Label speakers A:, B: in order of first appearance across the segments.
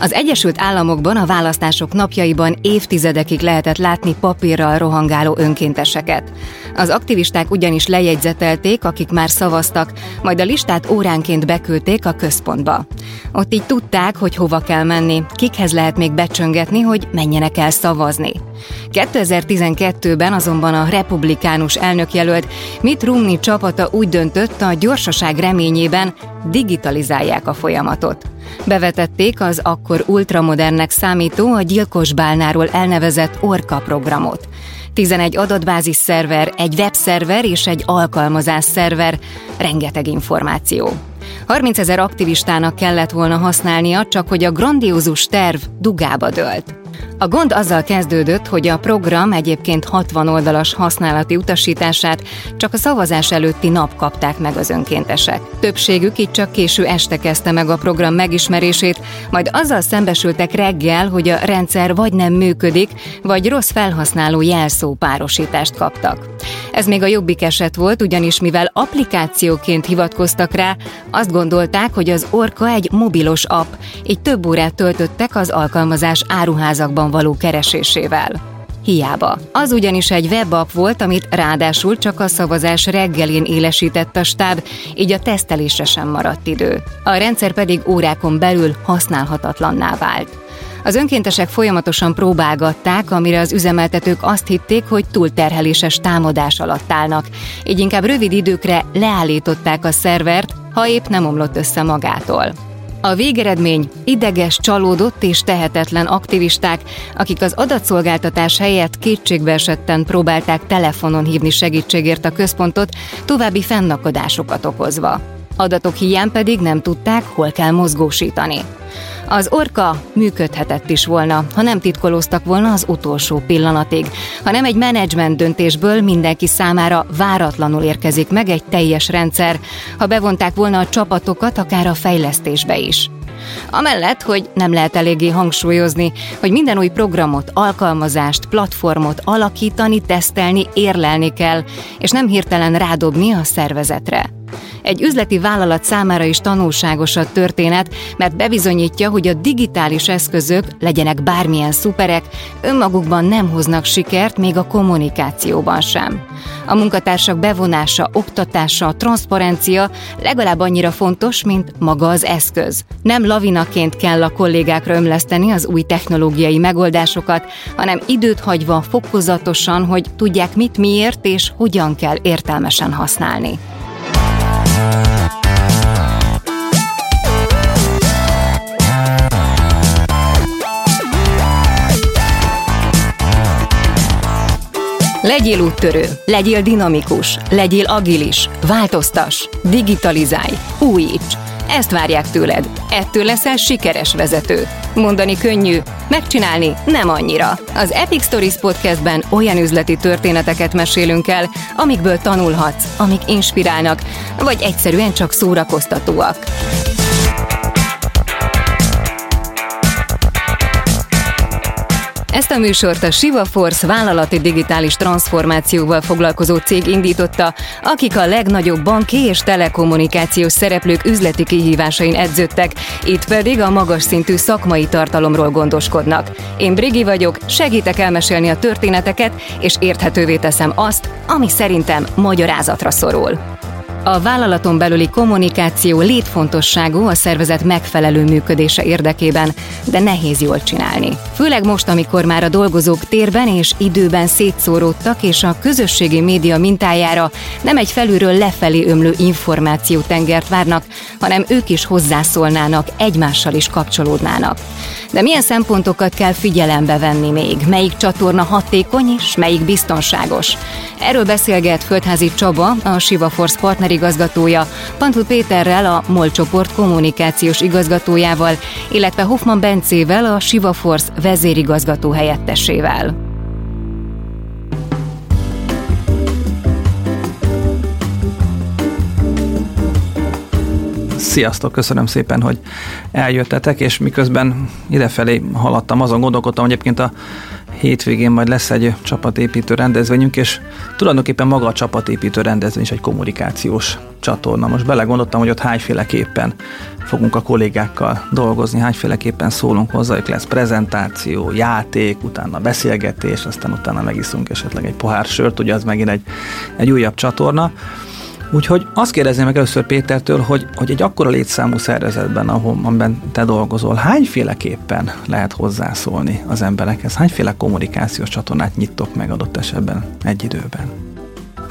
A: Az Egyesült Államokban a választások napjaiban évtizedekig lehetett látni papírral rohangáló önkénteseket. Az aktivisták ugyanis lejegyzetelték, akik már szavaztak, majd a listát óránként beküldték a központba. Ott így tudták, hogy hova kell menni, kikhez lehet még becsöngetni, hogy menjenek el szavazni. 2012-ben azonban a republikánus elnökjelölt Mitt Romney csapata úgy döntött, a gyorsaság reményében digitalizálják a folyamatot. Bevetették az akkor ultramodernek számító a gyilkos bálnáról elnevezett Orca programot. 11 adatbázis szerver, egy webszerver és egy alkalmazás szerver, rengeteg információ. 30 ezer aktivistának kellett volna használnia, csak hogy a grandiózus terv dugába dőlt. A gond azzal kezdődött, hogy a program egyébként 60 oldalas használati utasítását csak a szavazás előtti nap kapták meg az önkéntesek. Többségük itt csak késő este kezdte meg a program megismerését, majd azzal szembesültek reggel, hogy a rendszer vagy nem működik, vagy rossz felhasználó jelszó párosítást kaptak. Ez még a jobbik eset volt, ugyanis mivel applikációként hivatkoztak rá, azt gondolták, hogy az Orka egy mobilos app, így több órát töltöttek az alkalmazás áruházakban való keresésével. Hiába. Az ugyanis egy webapp volt, amit ráadásul csak a szavazás reggelén élesített a stáb, így a tesztelésre sem maradt idő. A rendszer pedig órákon belül használhatatlanná vált. Az önkéntesek folyamatosan próbálgatták, amire az üzemeltetők azt hitték, hogy túlterheléses támadás alatt állnak, így inkább rövid időkre leállították a szervert, ha épp nem omlott össze magától. A végeredmény ideges, csalódott és tehetetlen aktivisták, akik az adatszolgáltatás helyett kétségbeesetten próbálták telefonon hívni segítségért a központot, további fennakadásokat okozva. Adatok hiány pedig nem tudták, hol kell mozgósítani. Az orka működhetett is volna, ha nem titkolóztak volna az utolsó pillanatig, hanem egy menedzsment döntésből mindenki számára váratlanul érkezik meg egy teljes rendszer, ha bevonták volna a csapatokat akár a fejlesztésbe is. Amellett, hogy nem lehet eléggé hangsúlyozni, hogy minden új programot, alkalmazást, platformot alakítani, tesztelni, érlelni kell, és nem hirtelen rádobni a szervezetre. Egy üzleti vállalat számára is tanulságos a történet, mert bebizonyítja, hogy a digitális eszközök, legyenek bármilyen szuperek, önmagukban nem hoznak sikert, még a kommunikációban sem. A munkatársak bevonása, oktatása, transzparencia legalább annyira fontos, mint maga az eszköz. Nem lavinaként kell a kollégákra ömleszteni az új technológiai megoldásokat, hanem időt hagyva fokozatosan, hogy tudják mit miért és hogyan kell értelmesen használni. Legyél úttörő, legyél dinamikus, legyél agilis, változtas, digitalizálj, újíts. Ezt várják tőled. Ettől leszel sikeres vezető. Mondani könnyű, megcsinálni nem annyira. Az Epic Stories podcastben olyan üzleti történeteket mesélünk el, amikből tanulhatsz, amik inspirálnak, vagy egyszerűen csak szórakoztatóak. Ezt a műsort a Siva Force vállalati digitális transformációval foglalkozó cég indította, akik a legnagyobb banki és telekommunikációs szereplők üzleti kihívásain edződtek, itt pedig a magas szintű szakmai tartalomról gondoskodnak. Én Brigi vagyok, segítek elmesélni a történeteket, és érthetővé teszem azt, ami szerintem magyarázatra szorul. A vállalaton belüli kommunikáció létfontosságú a szervezet megfelelő működése érdekében, de nehéz jól csinálni. Főleg most, amikor már a dolgozók térben és időben szétszóródtak, és a közösségi média mintájára nem egy felülről lefelé ömlő információtengert várnak, hanem ők is hozzászólnának, egymással is kapcsolódnának. De milyen szempontokat kell figyelembe venni még? Melyik csatorna hatékony és melyik biztonságos? Erről beszélget Földházi Csaba, a Siva Force partnerigazgatója, Pantul Péterrel, a MOL csoport kommunikációs igazgatójával, illetve Hoffman Bencével, a Siva Force vezérigazgató helyettesével.
B: Sziasztok, köszönöm szépen, hogy eljöttetek, és miközben idefelé haladtam, azon gondolkodtam, hogy egyébként a hétvégén majd lesz egy csapatépítő rendezvényünk, és tulajdonképpen maga a csapatépítő rendezvény is egy kommunikációs csatorna. Most belegondoltam, hogy ott hányféleképpen fogunk a kollégákkal dolgozni, hányféleképpen szólunk hozzá, hogy lesz prezentáció, játék, utána beszélgetés, aztán utána megiszunk esetleg egy pohár sört, ugye az megint egy, egy újabb csatorna. Úgyhogy azt kérdezném meg először Pétertől, hogy, hogy egy akkora létszámú szervezetben, ahol te dolgozol, hányféleképpen lehet hozzászólni az emberekhez? Hányféle kommunikációs csatornát nyitok meg adott esetben egy időben?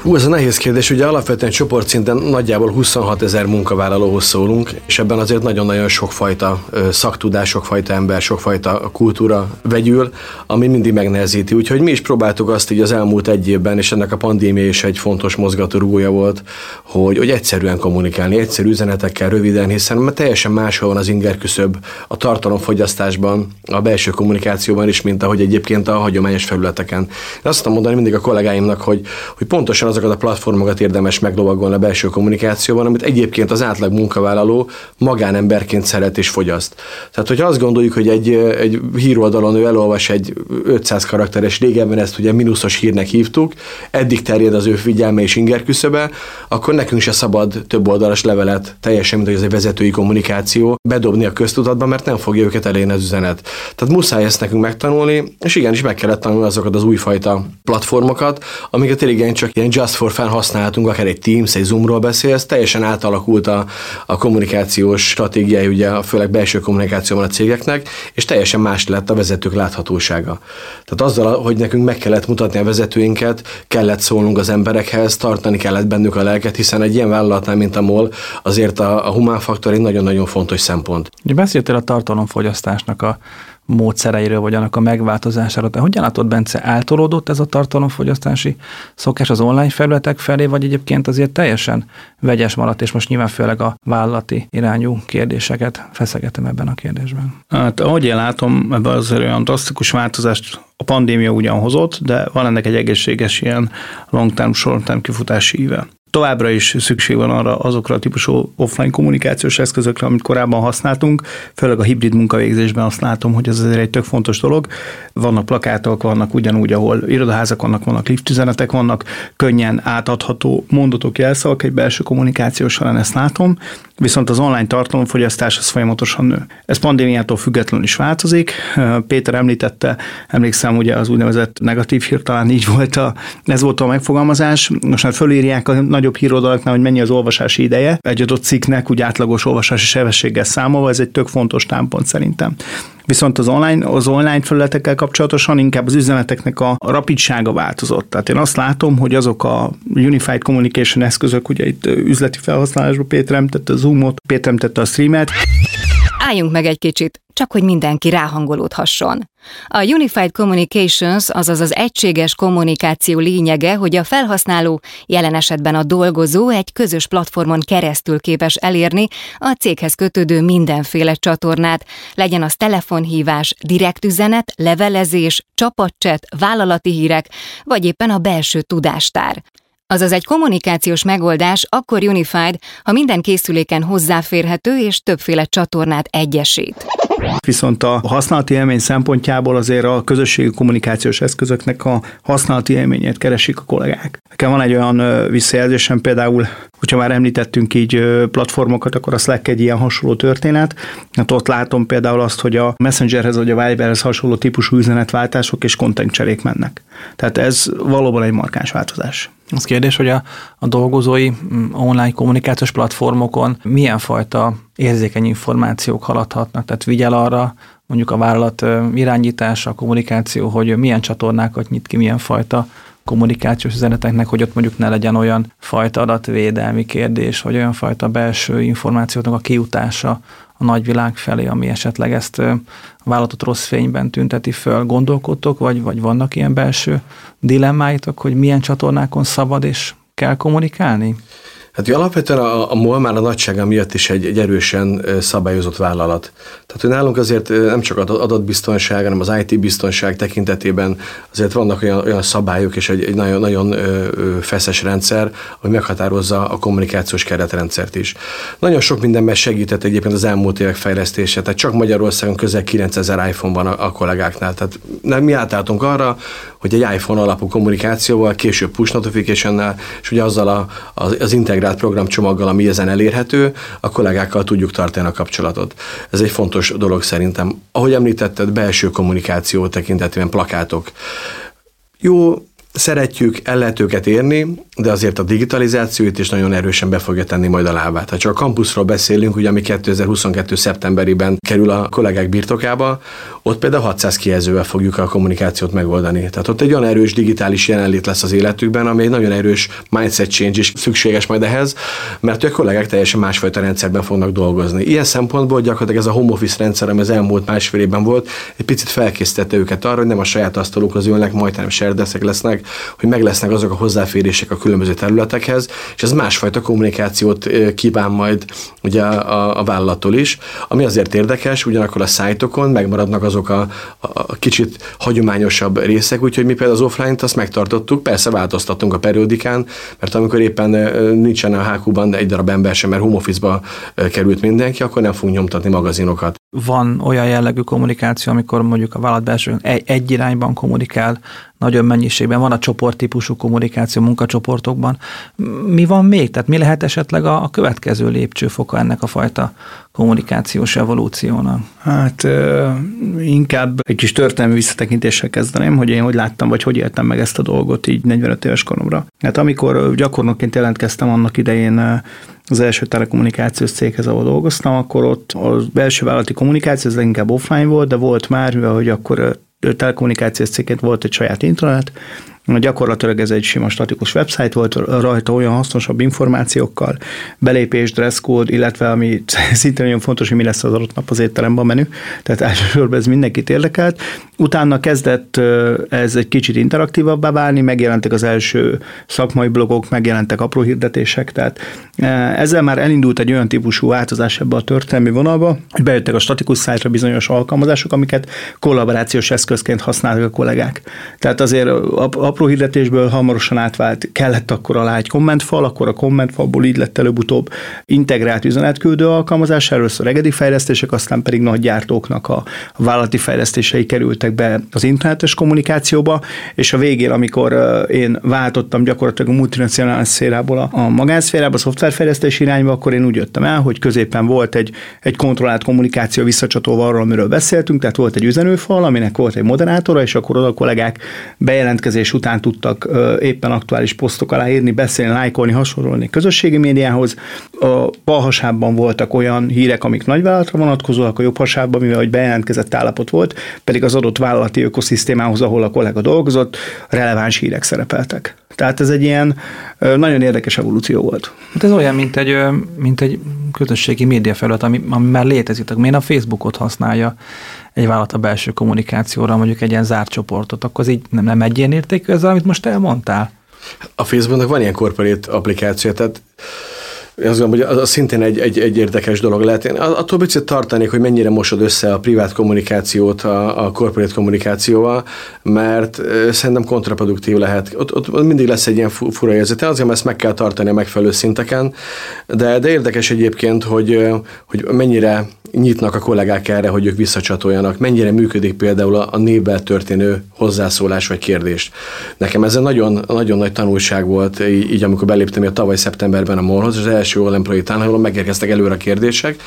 C: Hú, ez a nehéz kérdés. Ugye alapvetően csoportszinten nagyjából 26 ezer munkavállalóhoz szólunk, és ebben azért nagyon-nagyon sokfajta szaktudás, sokfajta ember, sokfajta kultúra vegyül, ami mindig megnehezíti. Úgyhogy mi is próbáltuk azt így az elmúlt egy évben, és ennek a pandémia is egy fontos mozgatórugója volt, hogy, hogy egyszerűen kommunikálni, egyszerű üzenetekkel, röviden, hiszen mert teljesen máshol van az inger küszöb a tartalomfogyasztásban, a belső kommunikációban is, mint ahogy egyébként a hagyományos felületeken. Én azt tudom mondani mindig a kollégáimnak, hogy, hogy pontosan azokat a platformokat érdemes meglovagolni a belső kommunikációban, amit egyébként az átlag munkavállaló magánemberként szeret és fogyaszt. Tehát, hogyha azt gondoljuk, hogy egy, egy híroldalon ő elolvas egy 500 karakteres, régebben ezt ugye mínuszos hírnek hívtuk, eddig terjed az ő figyelme és inger küszöbe, akkor nekünk se szabad több oldalas levelet, teljesen mint hogy ez egy vezetői kommunikáció, bedobni a köztudatba, mert nem fogja őket elérni az üzenet. Tehát muszáj ezt nekünk megtanulni, és igenis meg kellett tanulni azokat az újfajta platformokat, amiket tényleg csak ilyen just for fun használhatunk, akár egy Teams, egy Zoomról beszélsz, teljesen átalakult a, a kommunikációs stratégiája, ugye főleg belső kommunikációban a cégeknek, és teljesen más lett a vezetők láthatósága. Tehát azzal, hogy nekünk meg kellett mutatni a vezetőinket, kellett szólnunk az emberekhez, tartani kellett bennük a lelket, hiszen egy ilyen vállalatnál, mint a MOL, azért a, a humán faktor egy nagyon-nagyon fontos szempont.
B: Beszéltél a tartalomfogyasztásnak a módszereiről, vagy annak a megváltozásáról. Te hogyan látod, Bence, eltolódott ez a tartalomfogyasztási szokás az online felületek felé, vagy egyébként azért teljesen vegyes maradt, és most nyilván főleg a vállalati irányú kérdéseket feszegetem ebben a kérdésben?
D: Hát ahogy én látom, ebben az olyan drasztikus változást a pandémia ugyan hozott, de van ennek egy egészséges ilyen long-term, short-term kifutási íve továbbra is szükség van arra azokra a típusú offline kommunikációs eszközökre, amit korábban használtunk, főleg a hibrid munkavégzésben azt látom, hogy ez azért egy tök fontos dolog. Vannak plakátok, vannak ugyanúgy, ahol irodaházak vannak, vannak liftüzenetek vannak, könnyen átadható mondatok, jelszavak egy belső kommunikáció során ezt látom, viszont az online tartalomfogyasztás az folyamatosan nő. Ez pandémiától függetlenül is változik. Péter említette, emlékszem, ugye az úgynevezett negatív hír talán így volt a, ez volt a megfogalmazás. Most már fölírják a nagyobb híroldalaknál, hogy mennyi az olvasási ideje. Egy adott cikknek úgy átlagos olvasási sebességgel számolva, ez egy tök fontos támpont szerintem. Viszont az online, az online felületekkel kapcsolatosan inkább az üzeneteknek a rapidsága változott. Tehát én azt látom, hogy azok a Unified Communication eszközök, ugye itt üzleti felhasználásban Péter említette a Zoomot, Péter említette a streamet,
A: Álljunk meg egy kicsit, csak hogy mindenki ráhangolódhasson. A Unified Communications, azaz az egységes kommunikáció lényege, hogy a felhasználó, jelen esetben a dolgozó egy közös platformon keresztül képes elérni a céghez kötődő mindenféle csatornát, legyen az telefonhívás, direkt üzenet, levelezés, csapatcset, vállalati hírek, vagy éppen a belső tudástár. Azaz egy kommunikációs megoldás akkor unified, ha minden készüléken hozzáférhető és többféle csatornát egyesít.
D: Viszont a használati élmény szempontjából azért a közösségi kommunikációs eszközöknek a használati élményét keresik a kollégák. Nekem van egy olyan visszajelzésem például, hogyha már említettünk így platformokat, akkor a Slack egy ilyen hasonló történet. Hát ott látom például azt, hogy a Messengerhez vagy a Viberhez hasonló típusú üzenetváltások és cserék mennek. Tehát ez valóban egy markáns változás.
B: Az kérdés, hogy a, a dolgozói mm, online kommunikációs platformokon milyen fajta érzékeny információk haladhatnak, tehát vigyel arra mondjuk a vállalat irányítása, a kommunikáció, hogy milyen csatornákat nyit ki, milyen fajta kommunikációs üzeneteknek, hogy ott mondjuk ne legyen olyan fajta adatvédelmi kérdés, vagy olyan fajta belső információknak a kiutása a nagyvilág felé, ami esetleg ezt a vállalatot rossz fényben tünteti föl. Gondolkodtok, vagy, vagy vannak ilyen belső dilemmáitok, hogy milyen csatornákon szabad és kell kommunikálni?
C: Hát hogy alapvetően a, a MOL már a nagysága miatt is egy, egy erősen szabályozott vállalat. Tehát, hogy nálunk azért nem csak adatbiztonság, hanem az IT biztonság tekintetében azért vannak olyan, olyan szabályok és egy, egy nagyon, nagyon feszes rendszer, ami meghatározza a kommunikációs keretrendszert is. Nagyon sok mindenben segített egyébként az elmúlt évek fejlesztése, tehát csak Magyarországon közel 9000 iPhone van a, a kollégáknál. Tehát nem, mi átálltunk arra, hogy egy iPhone alapú kommunikációval, később push notification és ugye azzal a, az, az integrált programcsomaggal, ami ezen elérhető, a kollégákkal tudjuk tartani a kapcsolatot. Ez egy fontos dolog szerintem. Ahogy említetted, belső kommunikáció tekintetében plakátok. Jó, szeretjük, el lehet őket érni, de azért a digitalizáció itt is nagyon erősen be fogja tenni majd a lábát. Ha csak a kampuszról beszélünk, ugye ami 2022. szeptemberében kerül a kollégák birtokába, ott például 600 kijelzővel fogjuk a kommunikációt megoldani. Tehát ott egy olyan erős digitális jelenlét lesz az életükben, ami egy nagyon erős mindset change is szükséges majd ehhez, mert a kollégák teljesen másfajta rendszerben fognak dolgozni. Ilyen szempontból gyakorlatilag ez a home office rendszer, ami az elmúlt másfél évben volt, egy picit felkészítette őket arra, hogy nem a saját asztalukhoz ülnek, majd hanem serdeszek lesznek, hogy meg lesznek azok a hozzáférések a különböző területekhez, és ez másfajta kommunikációt kíván majd ugye a, a vállalattól is, ami azért érdekes, ugyanakkor a szájtokon megmaradnak azok a, a kicsit hagyományosabb részek, úgyhogy mi például az offline-t azt megtartottuk, persze változtattunk a periódikán, mert amikor éppen nincsen a HQ-ban egy darab ember sem, mert home office-ba került mindenki, akkor nem fogunk nyomtatni magazinokat.
B: Van olyan jellegű kommunikáció, amikor mondjuk a vállalat belső egy, egy irányban kommunikál, nagyon mennyiségben, van a csoporttípusú kommunikáció munkacsoportokban. Mi van még? Tehát mi lehet esetleg a, a következő lépcsőfoka ennek a fajta kommunikációs evolúciónak?
D: Hát inkább egy kis történelmi visszatekintéssel kezdeném, hogy én hogy láttam, vagy hogy éltem meg ezt a dolgot így 45 éves koromra. Hát amikor gyakornokként jelentkeztem annak idején az első telekommunikációs céghez, ahol dolgoztam, akkor ott a belső vállalati kommunikáció az leginkább offline volt, de volt már, mivel hogy akkor telekommunikációs cégként volt egy saját internet, Gyakorlatilag ez egy sima statikus website volt, rajta olyan hasznosabb információkkal, belépés, dresscode, illetve ami szintén nagyon fontos, hogy mi lesz az adott nap az étteremben a menü, tehát elsősorban ez mindenkit érdekelt. Utána kezdett ez egy kicsit interaktívabbá válni, megjelentek az első szakmai blogok, megjelentek apró hirdetések, tehát ezzel már elindult egy olyan típusú változás ebbe a történelmi vonalba, hogy bejöttek a statikus szájtra bizonyos alkalmazások, amiket kollaborációs eszközként használtak a kollégák. Tehát azért apró hirdetésből hamarosan átvált, kellett akkor alá egy kommentfal, akkor a kommentfalból így lett előbb-utóbb integrált üzenetküldő alkalmazás, először egedi fejlesztések, aztán pedig nagy gyártóknak a vállalati fejlesztései kerültek be az internetes kommunikációba, és a végén, amikor én váltottam gyakorlatilag a multinacionális szférából a, a magánszférába, a szoftverfejlesztés irányba, akkor én úgy jöttem el, hogy középen volt egy, egy kontrollált kommunikáció visszacsatolva arról, amiről beszéltünk, tehát volt egy üzenőfal, aminek volt egy moderátora, és akkor oda a kollégák bejelentkezés után után tudtak éppen aktuális posztok alá írni, beszélni, lájkolni, hasonlóni közösségi médiához. A bal hasában voltak olyan hírek, amik nagyvállalatra vonatkozóak, a jobb hasában, mivel hogy bejelentkezett állapot volt, pedig az adott vállalati ökoszisztémához, ahol a kollega dolgozott, releváns hírek szerepeltek. Tehát ez egy ilyen nagyon érdekes evolúció volt.
B: Hát ez olyan, mint egy, mint egy közösségi média felület, ami, ami már létezik. Miért a Facebookot használja egy vállalat a belső kommunikációra, mondjuk egy ilyen zárt csoportot, akkor az így nem, nem egy ilyen értékű ez, amit most elmondtál?
C: A Facebooknak van ilyen korporét applikáció, tehát én azt gondolom, hogy az szintén egy, egy, egy érdekes dolog lehet. Én attól picit tartanék, hogy mennyire mosod össze a privát kommunikációt a, a corporate kommunikációval, mert szerintem kontraproduktív lehet. Ott, ott mindig lesz egy ilyen fura érzet. Azért ezt meg kell tartani a megfelelő szinteken, de, de érdekes egyébként, hogy, hogy mennyire nyitnak a kollégák erre, hogy ők visszacsatoljanak, mennyire működik például a, a névvel történő hozzászólás vagy kérdést. Nekem ez egy nagyon, nagyon nagy tanulság volt, így, így amikor beléptem a tavaly szeptemberben a molhoz, az első olimpiai ahol megérkeztek előre a kérdések,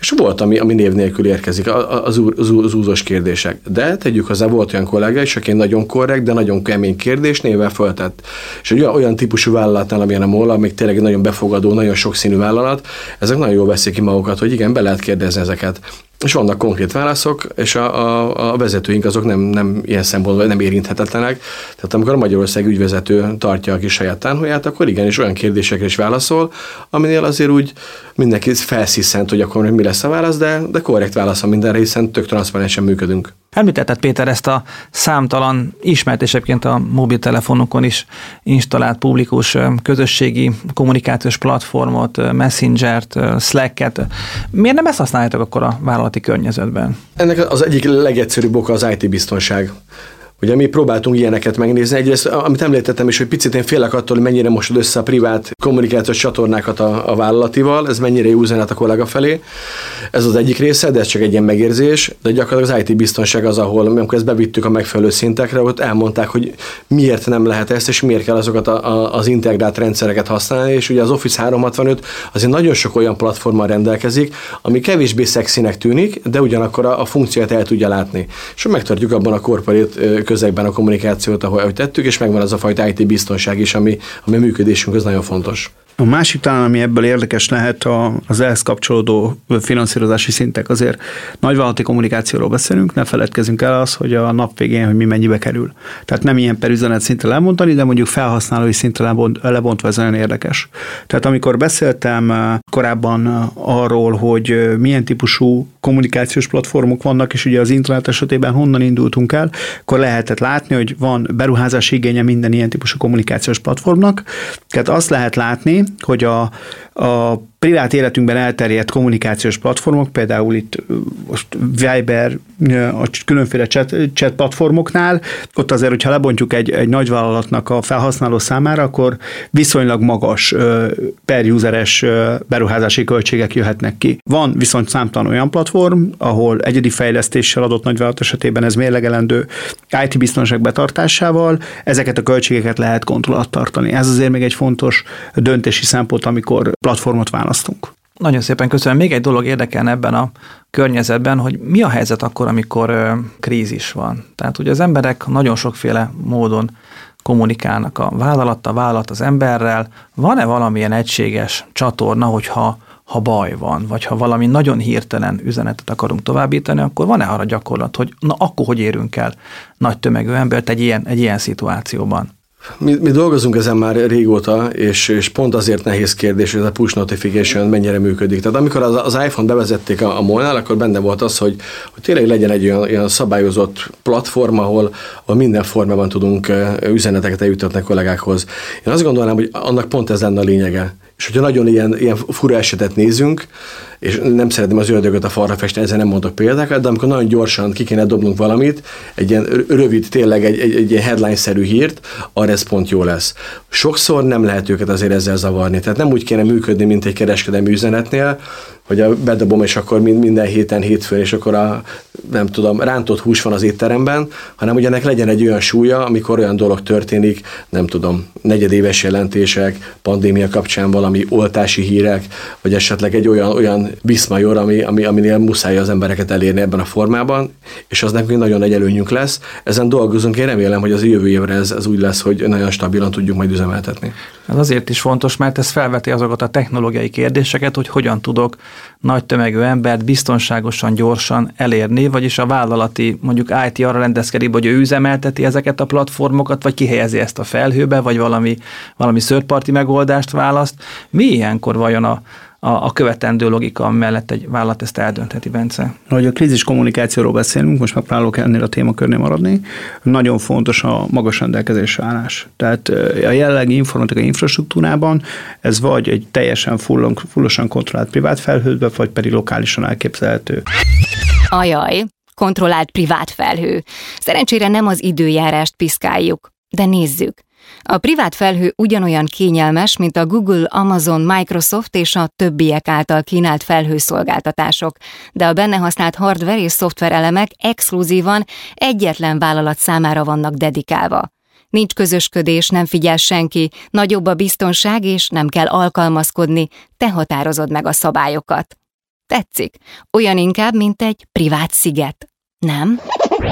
C: és volt, ami, ami név nélkül érkezik, az, az, az úzós kérdések. De tegyük hozzá, volt olyan kollega is, aki nagyon korrekt, de nagyon kemény kérdés névvel föltett. És egy olyan, típusú vállalatnál, amilyen a MOL, még tényleg nagyon befogadó, nagyon sokszínű vállalat, ezek nagyon jól veszik ki magukat, hogy igen, be lehet kérdezni ezeket. És vannak konkrét válaszok, és a, a, a vezetőink azok nem, nem ilyen szempontból nem érinthetetlenek. Tehát amikor a Magyarország ügyvezető tartja a kis saját tánhóját, akkor igenis olyan kérdésekre is válaszol, aminél azért úgy mindenki felsziszent, hogy akkor mi lesz a válasz, de, de korrekt válasz a mindenre, hiszen tök transzparensen működünk.
B: Említetted Péter ezt a számtalan ismert és egyébként a mobiltelefonokon is installált publikus közösségi kommunikációs platformot, Messenger-t, Slack-et. Miért nem ezt használjátok akkor a vállalati környezetben?
C: Ennek az egyik legegyszerűbb oka az IT biztonság. Ugye mi próbáltunk ilyeneket megnézni. Egyrészt, amit említettem is, hogy picit én félek attól, hogy mennyire mosod össze a privát kommunikációs csatornákat a, a vállalatival, ez mennyire jó üzenet a kollega felé. Ez az egyik része, de ez csak egy ilyen megérzés. De gyakorlatilag az IT biztonság az, ahol amikor ezt bevittük a megfelelő szintekre, ott elmondták, hogy miért nem lehet ezt, és miért kell azokat a, a, az integrált rendszereket használni. És ugye az Office 365 azért nagyon sok olyan platformmal rendelkezik, ami kevésbé szexinek tűnik, de ugyanakkor a, a funkciót el tudja látni. És megtartjuk abban a korporét közegben a kommunikációt, ahogy tettük, és megvan az a fajta IT biztonság is, ami, ami a működésünk az nagyon fontos.
D: A másik talán, ami ebből érdekes lehet, az ehhez kapcsolódó finanszírozási szintek. Azért nagyvállalati kommunikációról beszélünk, ne feledkezünk el az, hogy a nap végén, hogy mi mennyibe kerül. Tehát nem ilyen per üzenet szintre lemondani, de mondjuk felhasználói szintre lebont, lebontva ez nagyon érdekes. Tehát amikor beszéltem eh, korábban eh, arról, hogy eh, milyen típusú kommunikációs platformok vannak, és ugye az internet esetében honnan indultunk el, akkor lehetett látni, hogy van beruházási igénye minden ilyen típusú kommunikációs platformnak. Tehát azt lehet látni, hogy a, a privát életünkben elterjedt kommunikációs platformok, például itt most Viber, a különféle chat, chat platformoknál, ott azért, hogyha lebontjuk egy, egy nagyvállalatnak a felhasználó számára, akkor viszonylag magas per useres beruházási költségek jöhetnek ki. Van viszont számtalan olyan platform, ahol egyedi fejlesztéssel adott nagyvállalat esetében ez mérlegelendő IT biztonság betartásával, ezeket a költségeket lehet kontroll tartani. Ez azért még egy fontos döntési szempont, amikor platformot választ választunk.
B: Nagyon szépen köszönöm. Még egy dolog érdekel ebben a környezetben, hogy mi a helyzet akkor, amikor ö, krízis van. Tehát ugye az emberek nagyon sokféle módon kommunikálnak a vállalat, a vállalat az emberrel. Van-e valamilyen egységes csatorna, hogyha ha baj van, vagy ha valami nagyon hirtelen üzenetet akarunk továbbítani, akkor van-e arra gyakorlat, hogy na akkor hogy érünk el nagy tömegű embert egy ilyen, egy ilyen szituációban?
C: Mi, mi dolgozunk ezen már régóta, és, és pont azért nehéz kérdés, hogy ez a push notification mennyire működik. Tehát amikor az, az iPhone bevezették a, a molnál, akkor benne volt az, hogy, hogy tényleg legyen egy olyan, olyan szabályozott platform, ahol, ahol minden formában tudunk üzeneteket eljutatni a kollégákhoz. Én azt gondolnám, hogy annak pont ez lenne a lényege. És hogyha nagyon ilyen, ilyen fura esetet nézünk, és nem szeretném az ördögöt a falra festeni, ezzel nem mondok példákat, de amikor nagyon gyorsan ki kéne dobnunk valamit, egy ilyen rövid, tényleg egy, egy, egy ilyen headline-szerű hírt, arra ez pont jó lesz. Sokszor nem lehet őket azért ezzel zavarni. Tehát nem úgy kéne működni, mint egy kereskedelmi üzenetnél, hogy a bedobom, és akkor minden héten hétfőn, és akkor a, nem tudom, rántott hús van az étteremben, hanem hogy ennek legyen egy olyan súlya, amikor olyan dolog történik, nem tudom, negyedéves jelentések, pandémia kapcsán valami oltási hírek, vagy esetleg egy olyan, olyan viszmajor, ami, ami, aminél muszáj az embereket elérni ebben a formában, és az nekünk nagyon nagy előnyünk lesz. Ezen dolgozunk, én remélem, hogy az jövő évre ez, ez úgy lesz, hogy nagyon stabilan tudjuk majd üzemeltetni.
B: Ez azért is fontos, mert ez felveti azokat a technológiai kérdéseket, hogy hogyan tudok nagy tömegű embert biztonságosan, gyorsan elérni, vagyis a vállalati mondjuk IT arra rendezkedik, hogy ő üzemelteti ezeket a platformokat, vagy kihelyezi ezt a felhőbe, vagy valami, valami szörparti megoldást választ. Mi ilyenkor vajon a, a, a követendő logika mellett egy vállalat ezt eldöntheti, Bence.
D: Hogy a krízis kommunikációról beszélünk, most megpróbálok ennél a témakörnél maradni, nagyon fontos a magas rendelkezésre állás. Tehát a jelenlegi informatikai infrastruktúrában ez vagy egy teljesen fullon, fullosan kontrollált privát felhőbe, vagy pedig lokálisan elképzelhető.
A: Ajaj, kontrollált privát felhő. Szerencsére nem az időjárást piszkáljuk, de nézzük. A privát felhő ugyanolyan kényelmes, mint a Google, Amazon, Microsoft és a többiek által kínált felhőszolgáltatások, de a benne használt hardware és szoftver elemek exkluzívan egyetlen vállalat számára vannak dedikálva. Nincs közösködés, nem figyel senki, nagyobb a biztonság és nem kell alkalmazkodni, te határozod meg a szabályokat. Tetszik, olyan inkább, mint egy privát sziget, nem?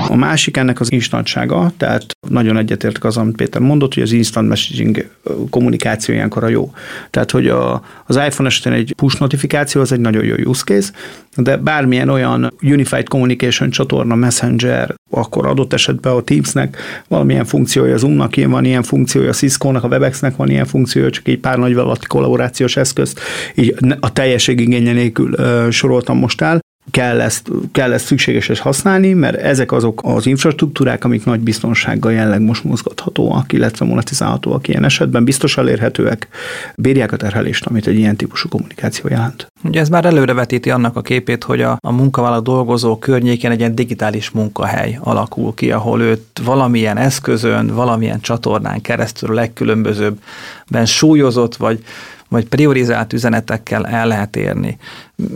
D: A másik ennek az instantsága, tehát nagyon egyetértek az, amit Péter mondott, hogy az instant messaging kommunikáció ilyenkor a jó. Tehát, hogy a, az iPhone esetén egy push notifikáció az egy nagyon jó use case, de bármilyen olyan Unified Communication csatorna, Messenger, akkor adott esetben a Teamsnek valamilyen funkciója, az Zoomnak van ilyen funkciója, a Cisco-nak, a Webexnek van ilyen funkciója, csak egy pár nagyvállalati kollaborációs eszközt, így a teljesség igénye nélkül soroltam most el, kell ezt, kell ezt szükséges ezt használni, mert ezek azok az infrastruktúrák, amik nagy biztonsággal jelenleg most mozgathatóak, illetve monetizálhatóak ilyen esetben, biztos elérhetőek, bírják a terhelést, amit egy ilyen típusú kommunikáció jelent.
B: Ugye ez már előrevetíti annak a képét, hogy a, a munkavállaló dolgozó környékén egy ilyen digitális munkahely alakul ki, ahol őt valamilyen eszközön, valamilyen csatornán keresztül a legkülönbözőbben súlyozott, vagy vagy priorizált üzenetekkel el lehet érni.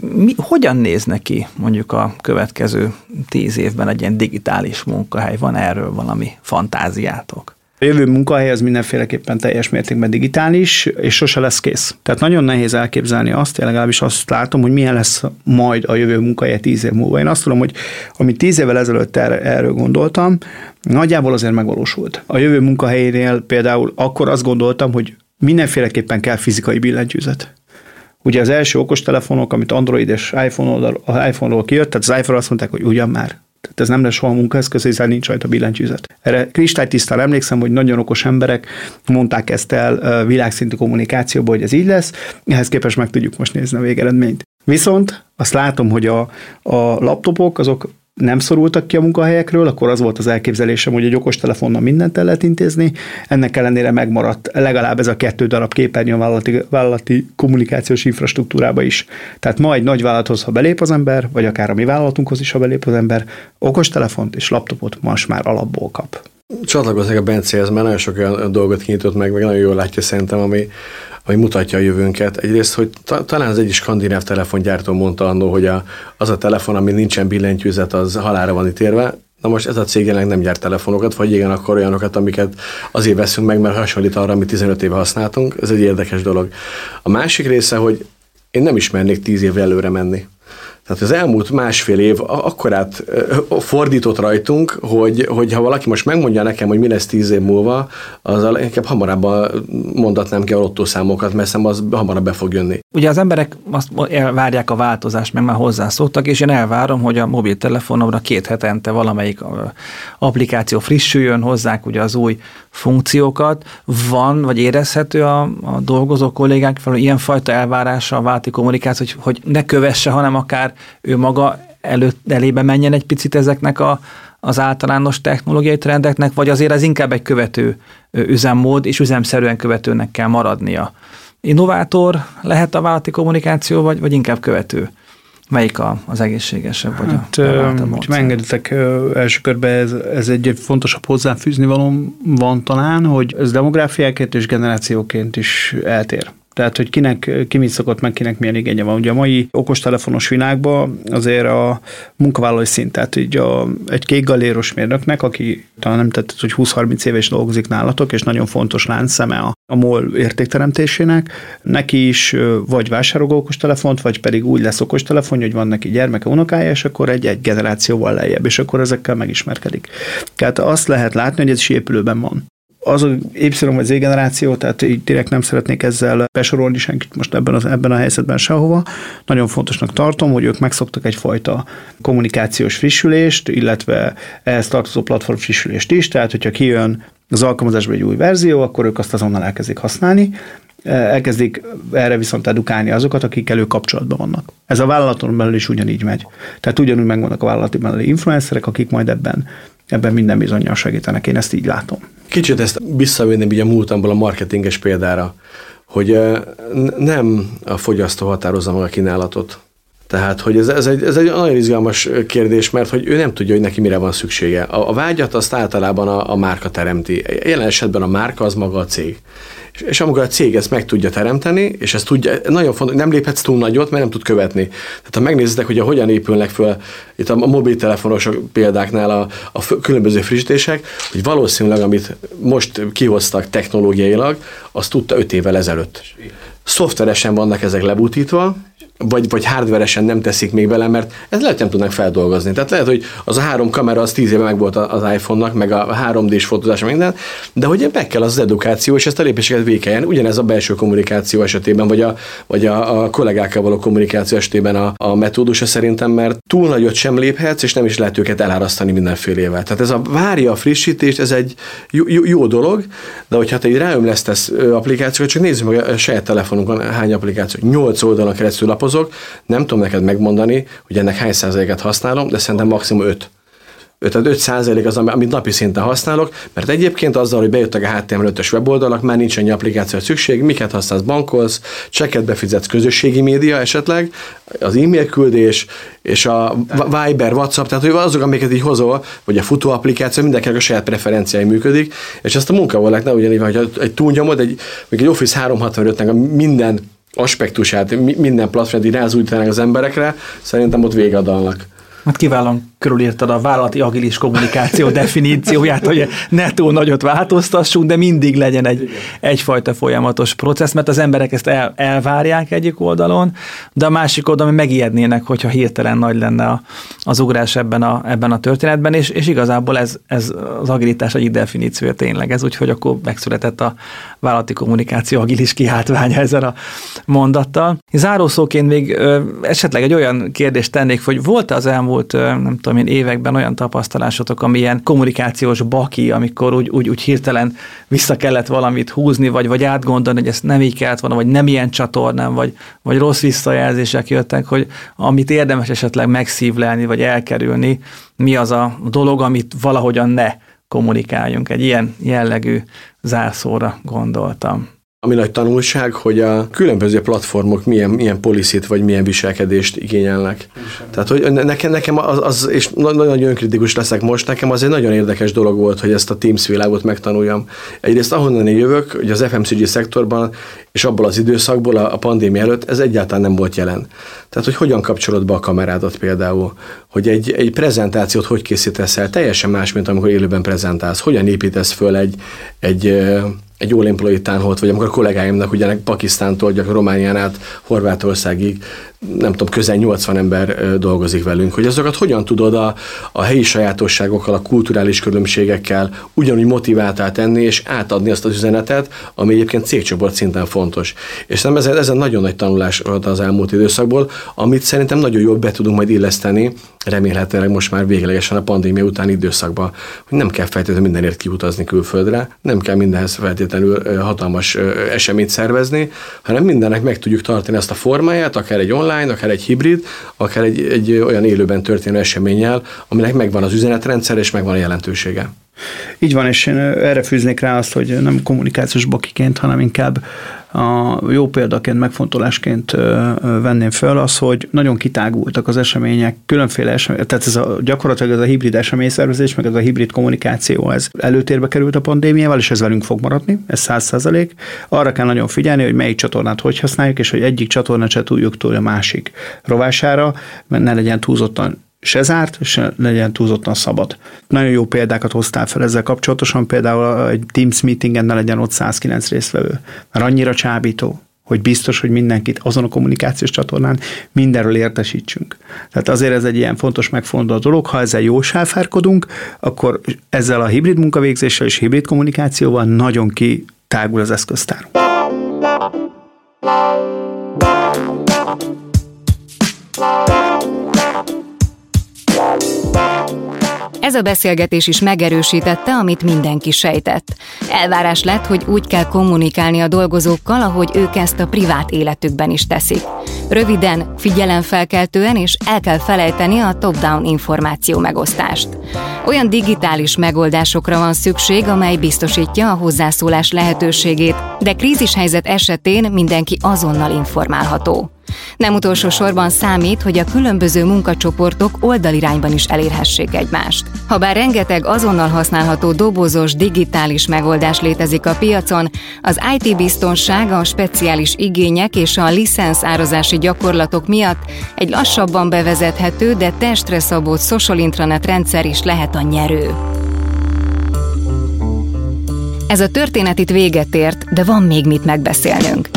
B: Mi, hogyan néz neki mondjuk a következő tíz évben egy ilyen digitális munkahely? Van erről valami fantáziátok?
D: A jövő munkahely az mindenféleképpen teljes mértékben digitális, és sose lesz kész. Tehát nagyon nehéz elképzelni azt, én legalábbis azt látom, hogy milyen lesz majd a jövő munkahely tíz év múlva. Én azt tudom, hogy amit tíz évvel ezelőtt erről, erről gondoltam, nagyjából azért megvalósult. A jövő munkahelyénél például akkor azt gondoltam, hogy mindenféleképpen kell fizikai billentyűzet. Ugye az első okostelefonok, amit Android és iPhone-ról, iPhone kijött, tehát az iPhone azt mondták, hogy ugyan már. Tehát ez nem lesz soha munkaeszköz, hiszen nincs rajta billentyűzet. Erre kristálytisztán emlékszem, hogy nagyon okos emberek mondták ezt el világszintű kommunikációban, hogy ez így lesz, ehhez képest meg tudjuk most nézni a végeredményt. Viszont azt látom, hogy a, a laptopok azok nem szorultak ki a munkahelyekről, akkor az volt az elképzelésem, hogy egy okostelefonnal mindent el lehet intézni, ennek ellenére megmaradt legalább ez a kettő darab képernyő a vállalati, vállalati kommunikációs infrastruktúrába is. Tehát ma egy nagy vállalathoz, ha belép az ember, vagy akár a mi vállalatunkhoz is, ha belép az ember, okostelefont és laptopot most már alapból kap.
C: Csatlakoznék a Bencehez, mert nagyon sok olyan dolgot kinyitott meg, meg nagyon jól látja szerintem, ami, ami mutatja a jövőnket. Egyrészt, hogy ta, talán az egyik skandináv telefongyártó mondta annó, hogy a, az a telefon, ami nincsen billentyűzet, az halára van ítélve. Na most ez a cég jelenleg nem gyárt telefonokat, vagy igen, akkor olyanokat, amiket azért veszünk meg, mert hasonlít arra, amit 15 éve használtunk. Ez egy érdekes dolog. A másik része, hogy én nem ismernék 10 évre előre menni. Tehát az elmúlt másfél év akkorát fordított rajtunk, hogy, hogy ha valaki most megmondja nekem, hogy mi lesz tíz év múlva, az inkább hamarabb mondatnám ki a lottószámokat, mert szem az hamarabb be fog jönni.
B: Ugye az emberek azt elvárják a változást, meg már hozzászoktak, és én elvárom, hogy a mobiltelefonomra két hetente valamelyik applikáció frissüljön, hozzák ugye az új funkciókat. Van, vagy érezhető a, a dolgozó kollégák felől ilyenfajta elvárása a válti kommunikáció, hogy, hogy ne kövesse, hanem akár ő maga előtt elébe menjen egy picit ezeknek a, az általános technológiai trendeknek, vagy azért ez inkább egy követő üzemmód, és üzemszerűen követőnek kell maradnia. Innovátor lehet a vállalati kommunikáció, vagy, vagy inkább követő? Melyik a, az egészségesebb, vagy hát, a,
D: Ha megengeditek, első körben ez, ez egy fontosabb hozzáfűzni való van talán, hogy ez demográfiáként és generációként is eltér. Tehát, hogy kinek, ki mit szokott meg, kinek milyen igénye van. Ugye a mai okostelefonos világban azért a munkavállalói szint, tehát így a, egy kék galéros mérnöknek, aki talán nem tett, hogy 20-30 éves dolgozik nálatok, és nagyon fontos láncszeme a, a MOL értékteremtésének, neki is vagy vásárol okostelefont, vagy pedig úgy lesz okostelefon, hogy van neki gyermeke, unokája, és akkor egy, egy generációval lejjebb, és akkor ezekkel megismerkedik. Tehát azt lehet látni, hogy ez is épülőben van az a Y vagy Z generáció, tehát így direkt nem szeretnék ezzel besorolni senkit most ebben, az, ebben a helyzetben sehova. Nagyon fontosnak tartom, hogy ők megszoktak egyfajta kommunikációs frissülést, illetve ehhez tartozó platform frissülést is, tehát hogyha kijön az alkalmazásban egy új verzió, akkor ők azt azonnal elkezdik használni, elkezdik erre viszont edukálni azokat, akik elő kapcsolatban vannak. Ez a vállalaton belül is ugyanígy megy. Tehát ugyanúgy megvannak a vállalati belüli influencerek, akik majd ebben ebben minden bizonyal segítenek, én ezt így látom.
C: Kicsit ezt visszavinném ugye a múltamból a marketinges példára, hogy nem a fogyasztó határozza meg a kínálatot. Tehát, hogy ez, ez, egy, ez egy nagyon izgalmas kérdés, mert hogy ő nem tudja, hogy neki mire van szüksége. A, a vágyat azt általában a, a márka teremti. Jelen esetben a márka az maga a cég. És, és amikor a cég ezt meg tudja teremteni, és ezt tudja, nagyon fontos, nem léphetsz túl nagyot, mert nem tud követni. Tehát ha megnézitek, hogy hogyan épülnek föl itt a mobiltelefonos példáknál a, a különböző frissítések, hogy valószínűleg, amit most kihoztak technológiailag, azt tudta öt évvel ezelőtt. Szoftveresen vannak ezek lebutítva, vagy, vagy hardveresen nem teszik még bele, mert ez lehet, nem tudnak feldolgozni. Tehát lehet, hogy az a három kamera az tíz éve meg volt az iPhone-nak, meg a 3D-s fotózás, minden, de hogy meg kell az edukáció, és ezt a lépéseket vékeljen. Ugyanez a belső kommunikáció esetében, vagy a, vagy a, a kollégákkal való kommunikáció esetében a, a metódusa szerintem, mert túl nagyot sem léphetsz, és nem is lehet őket elárasztani mindenfélével. Tehát ez a várja a frissítést, ez egy jó, jó, jó dolog, de hogyha te egy ráömlesztesz applikációt, csak nézzük meg a saját telefonunk telefonunkon hány applikáció, 8 oldalon keresztül lapozok, nem tudom neked megmondani, hogy ennek hány százaléket használom, de szerintem maximum 5 tehát 5 százalék az, amit napi szinten használok, mert egyébként azzal, hogy bejöttek a HTML5-ös weboldalak, már nincs annyi applikáció szükség, miket használsz, bankolsz, cseket befizetsz, közösségi média esetleg, az e-mail küldés, és a Viber, WhatsApp, tehát hogy azok, amiket így hozol, vagy a futó applikáció, mindenkinek a saját preferenciái működik, és ezt a munkavallák ne ugyanígy, hogy egy túlnyomod, egy, egy Office 365-nek minden aspektusát, minden platformát így rázújtanánk az emberekre, szerintem ott vége a dalnak.
B: Hát kiválóan körülírtad a vállalati agilis kommunikáció definícióját, hogy ne túl nagyot változtassunk, de mindig legyen egy, egyfajta folyamatos processz, mert az emberek ezt el, elvárják egyik oldalon, de a másik oldalon megijednének, hogyha hirtelen nagy lenne a, az ugrás ebben a, ebben a történetben, és, és igazából ez, ez az agilitás egyik definíciója tényleg ez, úgyhogy akkor megszületett a vállalati kommunikáció agilis kiáltványa ezzel a mondattal. Zárószóként még esetleg egy olyan kérdést tennék, hogy volt az elmúlt, nem tudom én, években olyan tapasztalásotok, amilyen kommunikációs baki, amikor úgy, úgy, úgy hirtelen vissza kellett valamit húzni, vagy, vagy átgondolni, hogy ezt nem így kellett volna, vagy nem ilyen csatornán, vagy, vagy rossz visszajelzések jöttek, hogy amit érdemes esetleg megszívlelni, vagy elkerülni, mi az a dolog, amit valahogyan ne kommunikáljunk. Egy ilyen jellegű zárszóra gondoltam
C: ami nagy tanulság, hogy a különböző platformok milyen, milyen policit vagy milyen viselkedést igényelnek. Sem. Tehát, hogy nekem, nekem az, az, és nagyon önkritikus leszek most, nekem az egy nagyon érdekes dolog volt, hogy ezt a Teams világot megtanuljam. Egyrészt ahonnan én jövök, hogy az FMCG szektorban, és abból az időszakból, a, a pandémia előtt, ez egyáltalán nem volt jelen. Tehát, hogy hogyan kapcsolod be a kamerádat például, hogy egy, egy prezentációt hogy készítesz el, teljesen más, mint amikor élőben prezentálsz, hogyan építesz föl egy, egy egy All Employee vagy amikor a kollégáimnak ugye Pakisztántól, gyak Románián át Horvátországig nem tudom, közel 80 ember dolgozik velünk, hogy azokat hogyan tudod a, a helyi sajátosságokkal, a kulturális különbségekkel ugyanúgy motiváltál tenni, és átadni azt az üzenetet, ami egyébként cégcsoport szinten fontos. És nem ez, ez nagyon nagy tanulás volt az elmúlt időszakból, amit szerintem nagyon jól be tudunk majd illeszteni, remélhetőleg most már véglegesen a pandémia utáni időszakban, hogy nem kell feltétlenül mindenért kiutazni külföldre, nem kell mindenhez feltétlenül hatalmas eseményt szervezni, hanem mindennek meg tudjuk tartani ezt a formáját, akár egy online, online, akár egy hibrid, akár egy, egy olyan élőben történő eseménnyel, aminek megvan az üzenetrendszer és megvan a jelentősége.
D: Így van, és én erre fűznék rá azt, hogy nem kommunikációs bakiként, hanem inkább a jó példaként, megfontolásként venném föl az, hogy nagyon kitágultak az események, különféle események, tehát ez a, gyakorlatilag ez a hibrid eseményszervezés, meg ez a hibrid kommunikáció, ez előtérbe került a pandémiával, és ez velünk fog maradni, ez száz százalék. Arra kell nagyon figyelni, hogy melyik csatornát hogy használjuk, és hogy egyik csatornát se tudjuk túl a másik rovására, mert ne legyen túlzottan se zárt, se legyen túlzottan szabad. Nagyon jó példákat hoztál fel ezzel kapcsolatosan, például egy Teams meetingen ne legyen ott 109 résztvevő, mert annyira csábító, hogy biztos, hogy mindenkit azon a kommunikációs csatornán mindenről értesítsünk. Tehát azért ez egy ilyen fontos megfontolt dolog, ha ezzel jól sáfárkodunk, akkor ezzel a hibrid munkavégzéssel és hibrid kommunikációval nagyon kitágul az eszköztár.
A: Ez a beszélgetés is megerősítette, amit mindenki sejtett. Elvárás lett, hogy úgy kell kommunikálni a dolgozókkal, ahogy ők ezt a privát életükben is teszik. Röviden, figyelemfelkeltően és el kell felejteni a top-down információ megosztást. Olyan digitális megoldásokra van szükség, amely biztosítja a hozzászólás lehetőségét, de krízishelyzet esetén mindenki azonnal informálható. Nem utolsó sorban számít, hogy a különböző munkacsoportok oldalirányban is elérhessék egymást. Habár rengeteg azonnal használható dobozos digitális megoldás létezik a piacon, az IT biztonság, a speciális igények és a licensz árazási gyakorlatok miatt egy lassabban bevezethető, de testre szabott social intranet rendszer is lehet a nyerő. Ez a történet itt véget ért, de van még mit megbeszélnünk.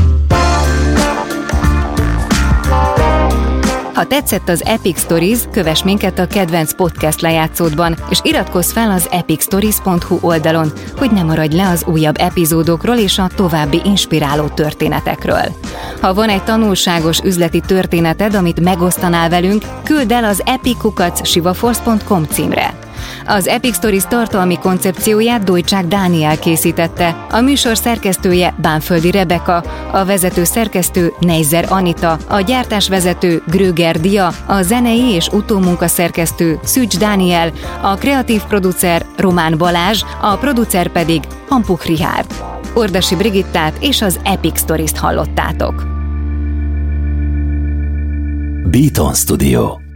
A: Ha tetszett az Epic Stories, kövess minket a kedvenc podcast lejátszódban, és iratkozz fel az epicstories.hu oldalon, hogy ne maradj le az újabb epizódokról és a további inspiráló történetekről. Ha van egy tanulságos üzleti történeted, amit megosztanál velünk, küld el az epicukac sivaforce.com címre. Az Epic Stories tartalmi koncepcióját Dojcsák Dániel készítette, a műsor szerkesztője Bánföldi Rebeka, a vezető szerkesztő Neizer Anita, a gyártásvezető Gröger Dia, a zenei és utómunka szerkesztő Szűcs Dániel, a kreatív producer Román Balázs, a producer pedig Hampuk Rihárd. Ordasi Brigittát és az Epic Stories-t hallottátok.
E: Beaton Studio